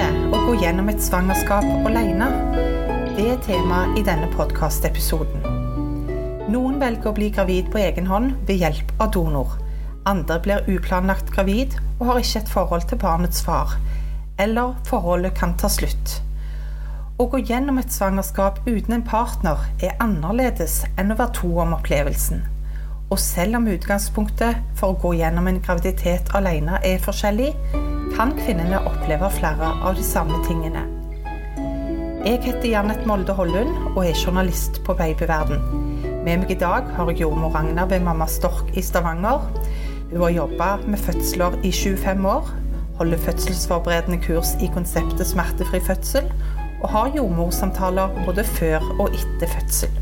det å gå gjennom et svangerskap alene? Det er tema i denne podkastepisoden. Noen velger å bli gravid på egen hånd ved hjelp av donor. Andre blir uplanlagt gravid og har ikke et forhold til barnets far. Eller forholdet kan ta slutt. Å gå gjennom et svangerskap uten en partner er annerledes enn å være to om opplevelsen. Og selv om utgangspunktet for å gå gjennom en graviditet alene er forskjellig, kan kvinnene oppleve flere av de samme tingene. Jeg heter Janet Molde Hollund og er journalist på Babyverden. Med meg i dag har jeg jordmor Ragna ved Mamma Stork i Stavanger. Hun har jobba med fødsler i 25 år, holder fødselsforberedende kurs i konseptet smertefri fødsel, og har jordmorsamtaler både før og etter fødsel.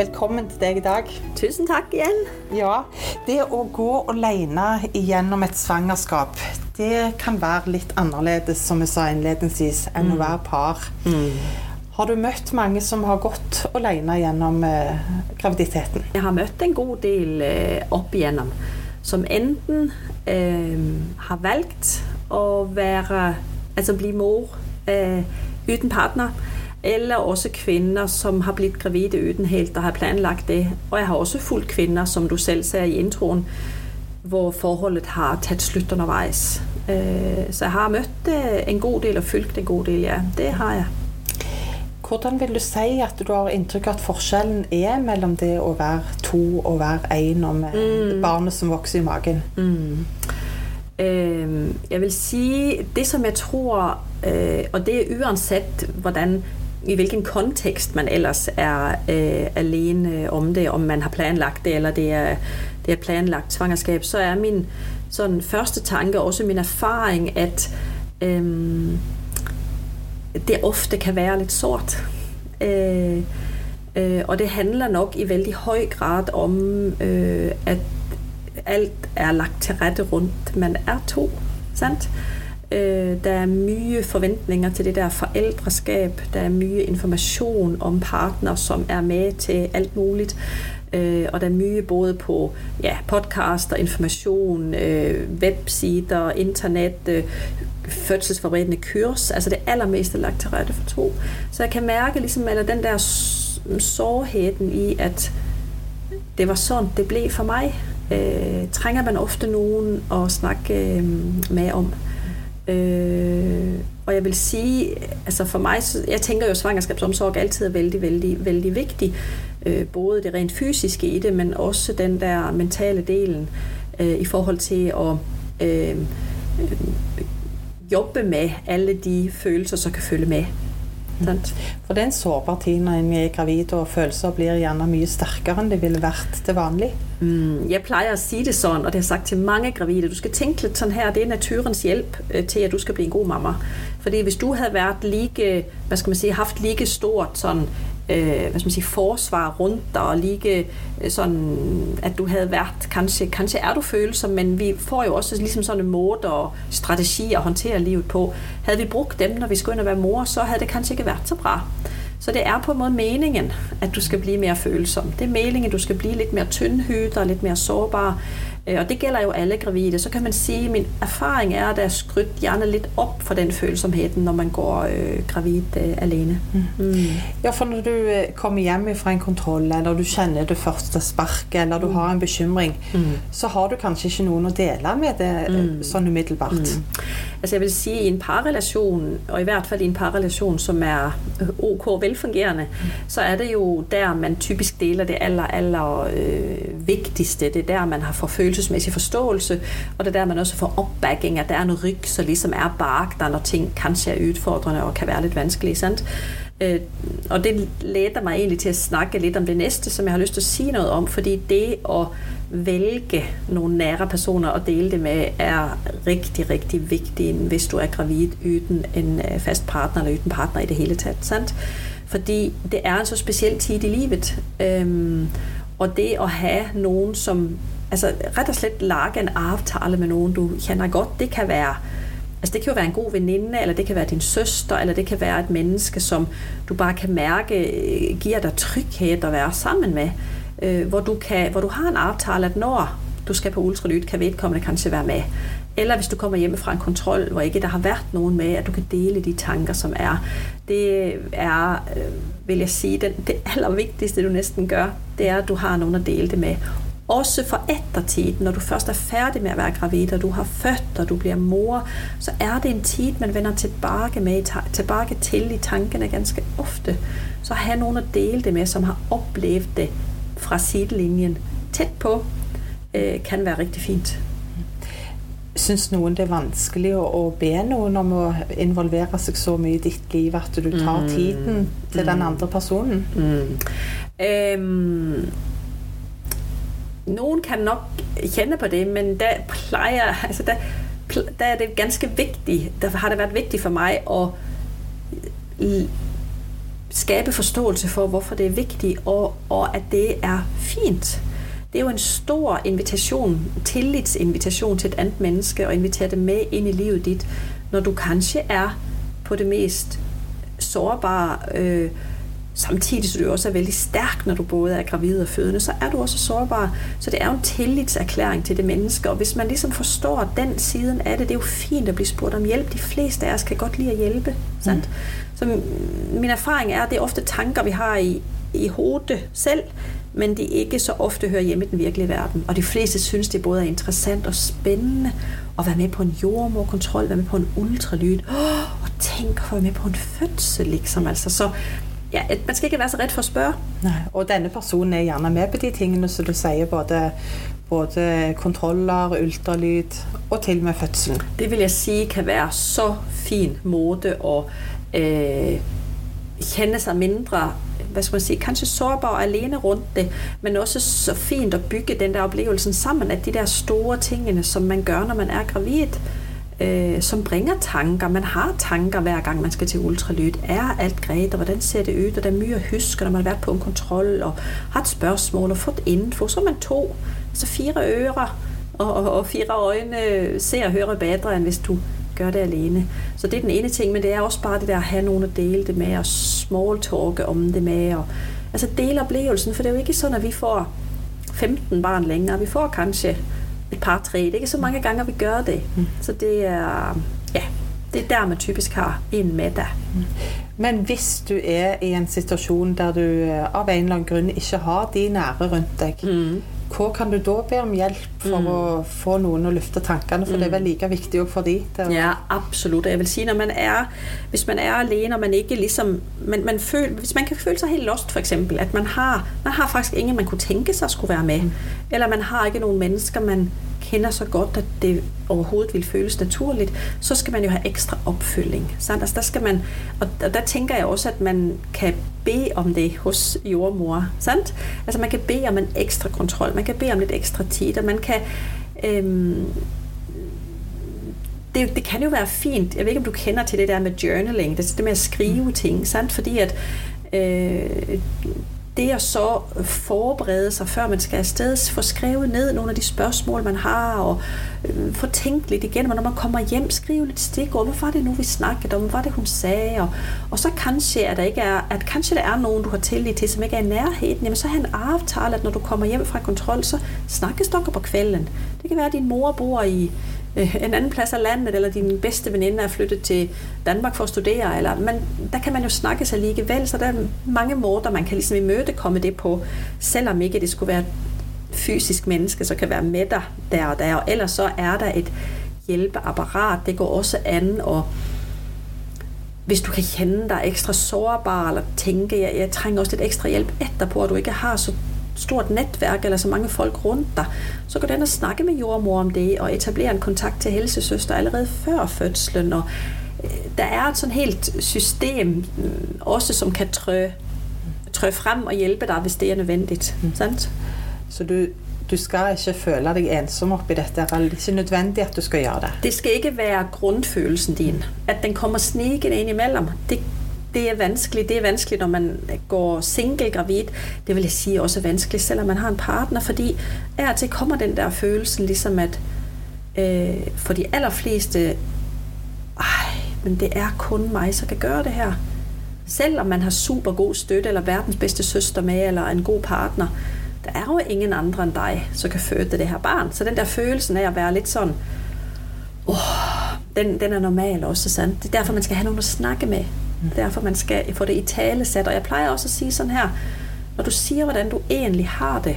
Velkommen til deg i dag. Tusen takk igjen. Ja, Det å gå alene gjennom et svangerskap, det kan være litt annerledes, som vi sa innledningsvis, enn mm. å være par. Mm. Har du møtt mange som har gått alene gjennom eh, graviditeten? Jeg har møtt en god del eh, opp igjennom som enten eh, har valgt å være Altså bli mor eh, uten partner eller også kvinner som har blitt gravide uten helt å ha planlagt det. Og jeg har også fulgt kvinner, som du selv ser i introen, hvor forholdet har tatt slutt underveis. Øh, så jeg har møtt øh, en god del og fulgt en god del, ja. Det har jeg. Hvordan vil du si at du har inntrykk av at forskjellen er mellom det å være to og være én, og med mm. barnet som vokser i magen? Mm. jeg vil si det som jeg tror, øh, og det er uansett hvordan i hvilken kontekst man ellers er øh, alene om det, om man har planlagt det, eller det er, det er planlagt svangerskab, så er min sådan første tanke, også min erfaring, at øhm, det ofte kan være lidt sort. Øh, øh, og det handler nok i vældig høj grad om, øh, at alt er lagt til rette rundt. Man er to, sandt? Øh, der er mye forventninger til det der forældreskab. Der er mye information om partner, som er med til alt muligt. Øh, og der er mye både på ja, podcaster, information, øh, websider, internet, øh, fødselsforberedende kurs. Altså det allermeste er lagt til rette for to. Så jeg kan mærke ligesom, eller den der sårheden i, at det var sådan, det blev for mig. Øh, trænger man ofte nogen at snakke øh, med om. Øh, og jeg vil sige, altså for mig, jeg tænker jo, at svangerskabsomsorg altid er vældig, vældig, vældig vigtig. Øh, både det rent fysiske i det, men også den der mentale delen øh, i forhold til at øh, jobbe med alle de følelser, som kan følge med. Sant? For det er en sårbar tid når en er gravid, og følelser blir gjerne mye sterkere enn det ville vært til vanlig. Mm, jeg pleier å si det sånn, og det har jeg sagt til mange gravide. Du skal tenke litt sånn her, det er naturens hjelp øh, til at du skal bli en god mamma. Fordi hvis du hadde vært like, hva skal man si, haft like stort sånn øh, hvad skal man sige, forsvar rundt dig, og lige øh, sådan, at du havde været, kanskje, kanskje er du følsom, men vi får jo også ligesom sådan en måde og strategi at håndtere livet på. Havde vi brugt dem, når vi skulle ind og være mor, så havde det kanskje ikke været så bra. Så det er på en måde meningen, at du skal blive mere følsom. Det er meningen, at du skal blive lidt mere tyndhydet og lidt mere sårbar. Øh, og det gælder jo alle gravide. Så kan man sige, at min erfaring er, at der er skrydt gjerne lidt op for den følsomheden, når man går øh, gravid øh, alene. Mm. Mm. Ja, for når du øh, kommer hjem fra en kontroll, eller du kjenner det første sparket, eller du mm. har en bekymring, mm. så har du kanskje ikke noen å dele med det øh, mm. sånn umiddelbart. Mm. Altså jeg vil sige, i en parrelation, og i hvert fald i en parrelation, som er ok velfungerende, mm. så er det jo der, man typisk deler det aller, aller øh, vigtigste. Det er der, man har forfølt følelsesmæssig forståelse, og det er der, man også får opbacking, at der er noget ryg, så ligesom er bark, der når ting kanskje er udfordrende og kan være lidt vanskelige, sandt? Øh, og det leder mig egentlig til at snakke lidt om det næste, som jeg har lyst til at sige noget om, fordi det at vælge nogle nære personer og dele det med, er rigtig, rigtig vigtigt, hvis du er gravid uden en øh, fast partner, eller uden partner i det hele taget, sandt? Fordi det er en så speciel tid i livet, øhm, og det at have nogen, som altså rett og slett lage en avtale med noen du kjenner godt. Det kan være Altså det kan jo være en god veninde, eller det kan være din søster, eller det kan være et menneske, som du bare kan mærke øh, giver deg trygghet å være sammen med. Øh, hvor, du kan, hvor du har en avtale at når du skal på ultralyd, kan vedkommende kanskje være med. eller hvis du kommer hjem fra en kontrol, hvor ikke der har været nogen med, at du kan dele de tanker, som er. Det er, øh, vil jeg sige, den, det allervigtigste, du næsten gør, det er, at du har nogen at dele det med. Også for eftertid, når du først er færdig med at være gravid, og du har født, og du bliver mor, så er det en tid, man vender tilbage, med, tilbage til i tankene ganske ofte. Så have nogen at dele det med, som har oplevet det fra sidelinjen tæt på, øh, kan være rigtig fint. Syns noen det er vanskelig å, å be noen om å involvere seg så mye i ditt liv at du tar mm. tiden til den andre personen? Mm. Um, nogen kan nok kende på det, men der plejer, altså der, der er det ganske vigtigt, der har det været vigtigt for mig at skabe forståelse for, hvorfor det er vigtigt, og, og at det er fint. Det er jo en stor invitation, tillidsinvitation til et andet menneske, og invitere det med ind i livet dit, når du kanskje er på det mest sårbare, øh, samtidig så du også er vældig stærk, når du både er gravid og fødende, så er du også sårbar. Så det er jo en tillidserklæring til det menneske, og hvis man ligesom forstår den siden af det, det er jo fint at blive spurgt om hjælp. De fleste af os kan godt lide at hjælpe. Mm. Sandt? Så min erfaring er, at det er ofte tanker, vi har i, i hovedet selv, men de ikke så ofte hører hjemme i den virkelige verden. Og de fleste synes, det både er interessant og spændende at være med på en jordmorkontrol, være med på en ultralyd, oh, og tænke at være med på en fødsel, liksom. Altså, så ja, man skal ikke være så ret for at spørge. Nej, og denne personen er gjerne med på de tingene som du siger, både, både kontroller, ultralyd og til med fødselen. Det vil jeg sige kan være så fin mode og øh, kende sig mindre hvad skal man sige, kanskje sårbar og alene rundt det, men også så fint at bygge den der oplevelsen sammen, at de der store tingene, som man gør, når man er gravid, øh, som bringer tanker. Man har tanker hver gang, man skal til ultralyd. Er alt greit, og hvordan ser det ud? Og der er mye at når man har været på en kontrol, og har et spørgsmål, og fået info. Så er man to, altså fire ører, og, og, og fire øjne ser og hører bedre, end hvis du gør det alene. Så det er den ene ting, men det er også bare det der at have nogen at dele det med, og small talke om det med, og altså dele oplevelsen, for det er jo ikke sådan, at vi får 15 barn længere. Vi får kanskje et par tre. Det er ikke så mange gange, vi gør det. Mm. Så det er, ja, det er der, man typisk har en middag. Mm. Men hvis du er i en situation der du øh, av en eller anden grund ikke har de nære rundt dig, mm. Hvor kan du da be om hjælp for mm. at få nogen at løfte tankerne? For mm. det er vel lige vigtigt for de. Der... Ja, absolut. Jeg vil sige, når man er, hvis man er alene, og man ikke ligesom, man, man føler, hvis man kan føle sig helt lost for eksempel, at man har, man har faktisk ingen, man kunne tænke sig at skulle være med, mm. eller man har ikke nogen mennesker, man kender så godt, at det overhovedet vil føles naturligt, så skal man jo have ekstra opfølging. Sant? Altså der skal man, og der tænker jeg også, at man kan bede om det hos jordmor. Sant? Altså man kan bede om en ekstra kontrol, man kan bede om lidt ekstra tid, og man kan... Øhm, det, det kan jo være fint. Jeg ved ikke, om du kender til det der med journaling, det, det med at skrive ting, sant? fordi at øh, det at så forberede sig, før man skal afsted, få skrevet ned nogle af de spørgsmål, man har, og øh, få tænkt lidt igen, og når man kommer hjem, skrive lidt stikord, hvad er det nu, vi snakkede om, hvad var det, hun sagde, og, og så kanskje, at der ikke er, at kanskje der er nogen, du har tillid til, som ikke er i nærheden, jamen så har en aftale, at når du kommer hjem fra kontrol, så snakkes du på kvælden. Det kan være, at din mor bor i Øh, en anden plads af landet, eller din bedste veninde er flyttet til Danmark for at studere, eller, men der kan man jo snakke sig alligevel, så der er mange måder, man kan ligesom imødekomme det på, selvom ikke det skulle være fysisk menneske, så kan være med dig der og der, og ellers så er der et hjælpeapparat, det går også an, og hvis du kan kende dig ekstra sårbar, eller tænke, jeg, jeg trænger også lidt ekstra hjælp etterpå, at du ikke har så stort netværk eller så mange folk rundt dig, så går den og snakke med jordmor om det og etablere en kontakt til helsesøster allerede før fødslen. Og øh, der er et sådan helt system øh, også, som kan trø, trø frem og hjælpe dig, hvis det er nødvendigt. Mm. Sant? Så du, du skal ikke føle dig ensom op i dette. Det er ikke nødvendigt, at du skal gøre det. Det skal ikke være grundfølelsen din. At den kommer snigende ind imellem. Det det er vanskeligt. Det er vanskeligt, når man går single gravid. Det vil jeg sige også er vanskeligt, selvom man har en partner, fordi er til kommer den der følelse, ligesom at øh, for de allerfleste, ej, men det er kun mig, som kan gøre det her. Selvom man har super god støtte, eller verdens bedste søster med, eller en god partner, der er jo ingen andre end dig, som kan føde det her barn. Så den der følelsen af at være lidt sådan, den, den er normal også, sandt? Det er derfor, man skal have nogen at snakke med. Er derfor, man skal få det i tale sat. Og jeg plejer også at sige sådan her, når du siger, hvordan du egentlig har det,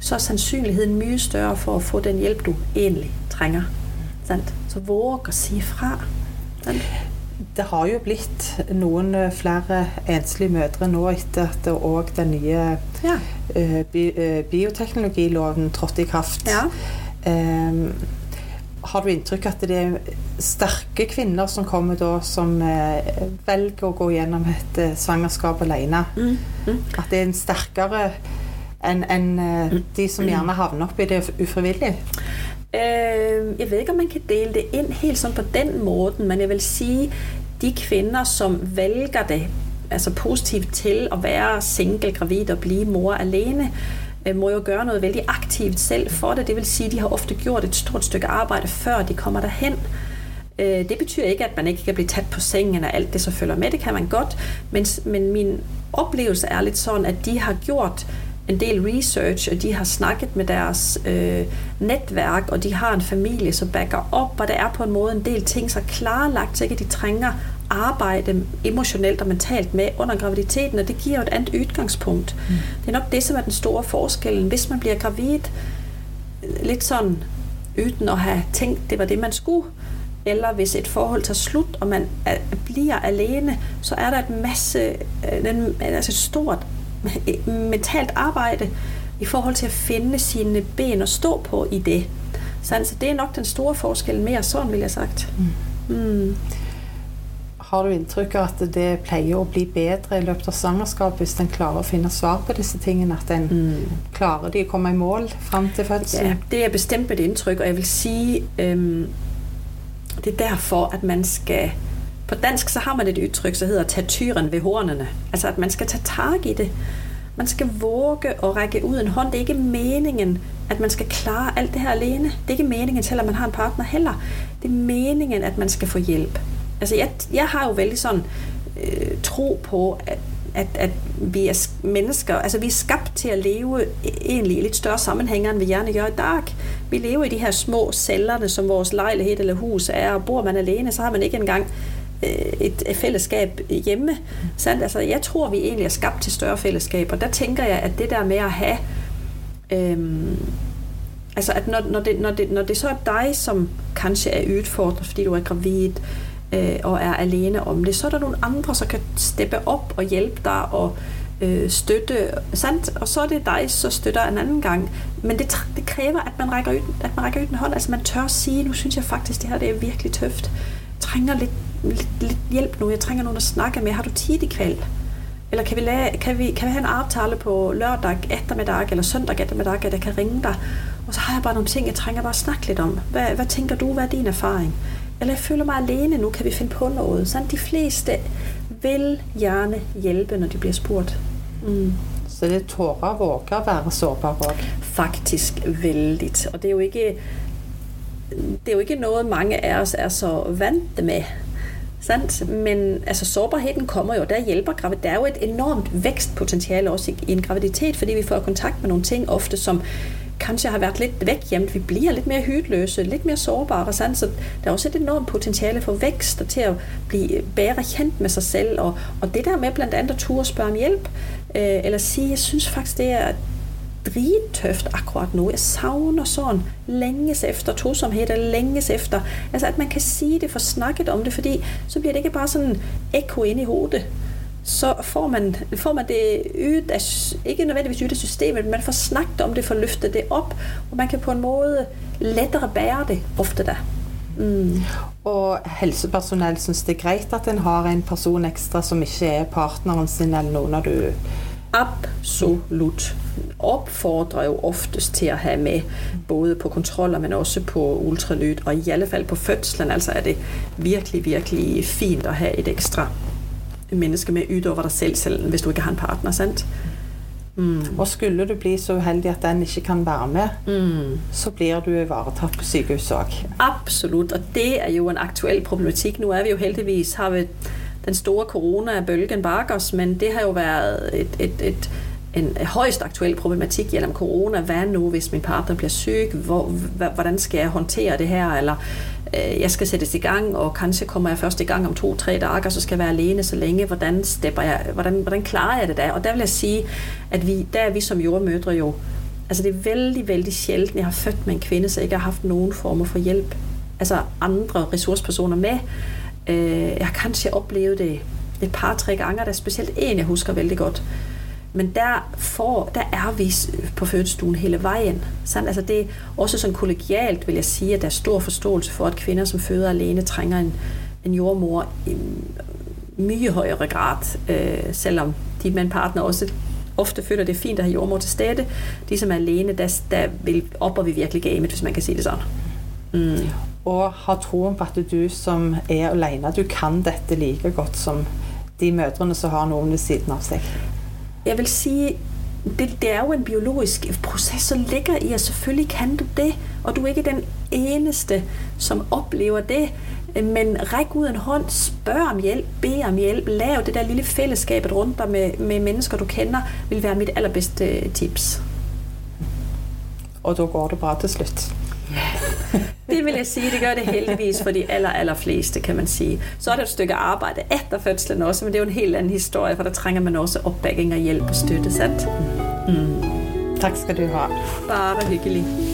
så er sandsynligheden mye større for at få den hjælp, du egentlig trænger. Sant? Så våg at sige fra. Sant? Det har jo blitt noen eh, flere enslige mødre nå etter at òg den nye Ja. eh, bi eh, bioteknologiloven trådte i kraft. Ja. Eh, har du inntrykk at det er sterke kvinner som kommer da, som eh, velger å gå gjennom et eh, svangerskap alene? Mm. Mm. At det er en sterkere enn enn, eh, de som gjerne havner oppi det ufrivillig? Øh, jeg ved ikke, om man kan dele det ind helt sådan på den måde, men jeg vil sige, de kvinder, som vælger det altså positivt til at være single, gravid og blive mor alene, øh, Øh, må jo gøre noget vældig aktivt selv for det. Det vil sige, de har ofte gjort et stort stykke arbejde, før de kommer derhen. Øh, det betyder ikke, at man ikke kan blive tæt på sengen og alt det, så følger med. Det kan man godt. Men, men min oplevelse er lidt sådan, at de har gjort en del research, og de har snakket med deres øh, netværk, og de har en familie, som backer op, og der er på en måde en del ting, så klarlagt, så ikke de trænger arbejde emotionelt og mentalt med under graviditeten, og det giver jo et andet udgangspunkt. Mm. Det er nok det, som er den store forskellen. Hvis man bliver gravid, lidt sådan, uden at have tænkt, det var det, man skulle, eller hvis et forhold tager slut, og man er, bliver alene, så er der et masse, øh, en, altså et stort mentalt arbejde i forhold til at finde sine ben og stå på i det. Så altså, det er nok den store forskel mere sådan, vil jeg sagt. Mm. Mm. Har du inntrykk av at det pleier å bli bedre i løpet av svangerskap hvis en klarer å finne svar på disse tingene? At en Mm. klarer de å komme i mål fram til Ja, fødselen? det er bestemt et indtryk, og jeg vil sige, øhm, det er derfor, at man skal... På dansk så har man et udtryk, der hedder tage tyren ved hornene. Altså at man skal tage tag i det. Man skal våge at række ud en hånd. Det er ikke meningen, at man skal klare alt det her alene. Det er ikke meningen, selvom man har en partner heller. Det er meningen, at man skal få hjælp. Altså jeg, jeg har jo vældig sådan øh, tro på, at, at, at vi er mennesker, altså vi er skabt til at leve e-, egentlig i lidt større sammenhænger, end vi gerne gør i dag. Vi lever i de her små cellerne, som vores lejlighed eller hus er, og bor man alene, så har man ikke engang øh, et, et fællesskab hjemme. Sandt? Altså, jeg tror, vi egentlig er skabt til større fællesskaber. der tænker jeg, at det der med at have øhm, altså at når, når, det, når, det, når det så er dig, som kanskje er udfordret, fordi du er gravid øh, og er alene om det, så er der nogle andre, som kan steppe op og hjælpe dig og øh, støtte, sandt? Og så er det dig, så støtter en anden gang. Men det, det kræver, at man rækker ud, at man rækker ud en hånd. Altså man tør sige, nu synes jeg faktisk, det her det er virkelig tøft. Jeg trænger lidt, lidt, lidt hjælp nu. Jeg trænger nogen at snakke med. Har du tid i kvæld? Eller kan vi, lave, kan, vi, kan vi have en aftale på lørdag eftermiddag eller søndag eftermiddag, at jeg kan ringe dig? Og så har jeg bare nogle ting, jeg trænger bare at snakke lidt om. Hvad, hvad tænker du? Hvad er din erfaring? Eller jeg føler mig alene nu, kan vi finde på noget? Sådan de fleste vil gerne hjælpe, når de bliver spurgt. Mm. Så det tårer våger å være sårbar òg. Faktisk vældigt. Og det er jo ikke, det er jo ikke noget, mange af os er så vante med. Sandt? Men altså, sårbarheden kommer jo, der hjælper gravid. Der er jo et enormt vækstpotentiale også i, i en graviditet, fordi vi får kontakt med nogle ting ofte, som kanskje har været lidt vækjæmt. Vi bliver lidt mere hydløse, lidt mere sårbare. Sandt? Så der er også et enormt potentiale for vækst og til at blive øh, bedre kendt med sig selv. Og, og det der med blandt andet at turde spørge om hjælp, øh, eller sige, jeg synes faktisk, det er drittøft akkurat nu. Jeg savner sådan længes efter tosomhed, eller længes efter. Altså at man kan sige det, for snakket om det, fordi så bliver det ikke bare sådan ekko ind i hovedet. Så får man, får man det ud af, ikke nødvendigvis ud af systemet, men man får snakket om det, får løftet det op, og man kan på en måde lettere bære det ofte da. Mm. Og helsepersonell syns det er greit at en har en person ekstra som ikke er partneren sin, eller noen av du Absolut. Opfordrer jo oftest til at have med, både på kontroller, men også på ultralyd, og i alle fald på fødslen, altså er det virkelig, virkelig fint at have et ekstra menneske med ud over dig selv, selv hvis du ikke har en partner, sandt? Mm. Og skulle du bli så uheldig at den ikke kan være med, Mm. så blir du ivaretatt på sykehuset òg. Absolut, og det er jo en aktuel problematik. Nu er vi jo heldigvis, har vi den store corona-bølgen bag os, men det har jo været et, et, et en højst aktuel problematik gennem corona. Hvad nu, hvis min partner bliver syg? Hvor, hvordan skal jeg håndtere det her? Eller øh, jeg skal sættes i gang, og kanskje kommer jeg først i gang om to-tre dage, så skal jeg være alene så længe. Hvordan, stepper jeg, hvordan, hvordan klarer jeg det der? Og der vil jeg sige, at vi, der er vi som jordmødre jo, altså det er vældig, vældig sjældent, jeg har født med en kvinde, så ikke har haft nogen former for hjælp. Altså andre ressourcepersoner med. Øh, jeg har kanskje oplevet det et par-tre gange, der er specielt en, jeg husker vældig godt. Men der, får, der er vi øh, på fødestuen hele vejen. Sådan, altså det er også sådan kollegialt, vil jeg sige, at der er stor forståelse for, at kvinder, som føder alene, trænger en, en jordmor i mye højere grad, øh, selvom de med en partner også ofte føler, det er fint at have jordmor til stede. De, som er alene, der, der vil, opper vi virkelig gamet, hvis man kan sige det sådan. Mm. Og har troen på at du som er alene, du kan dette like godt som de mødrene som har nogen ved siden av sig. Jeg vil sige, det, det er jo en biologisk proces, som ligger i, at selvfølgelig kan du det, og du er ikke den eneste, som oplever det. Men ræk ud en hånd, spørg om hjælp, bed om hjælp, lav det der lille fællesskab rundt dig med, med mennesker, du kender, vil være mit allerbedste øh, tips. Og da går det bare til slut. Det vil jeg sige, det gør det heldigvis for de aller, aller fleste, kan man sige. Så er det et stykke arbejde efter fødslen også, men det er jo en helt anden historie, for der trænger man også opbacking og hjælp og støtte, sandt? Mm. Tak skal du have. Bare hyggeligt.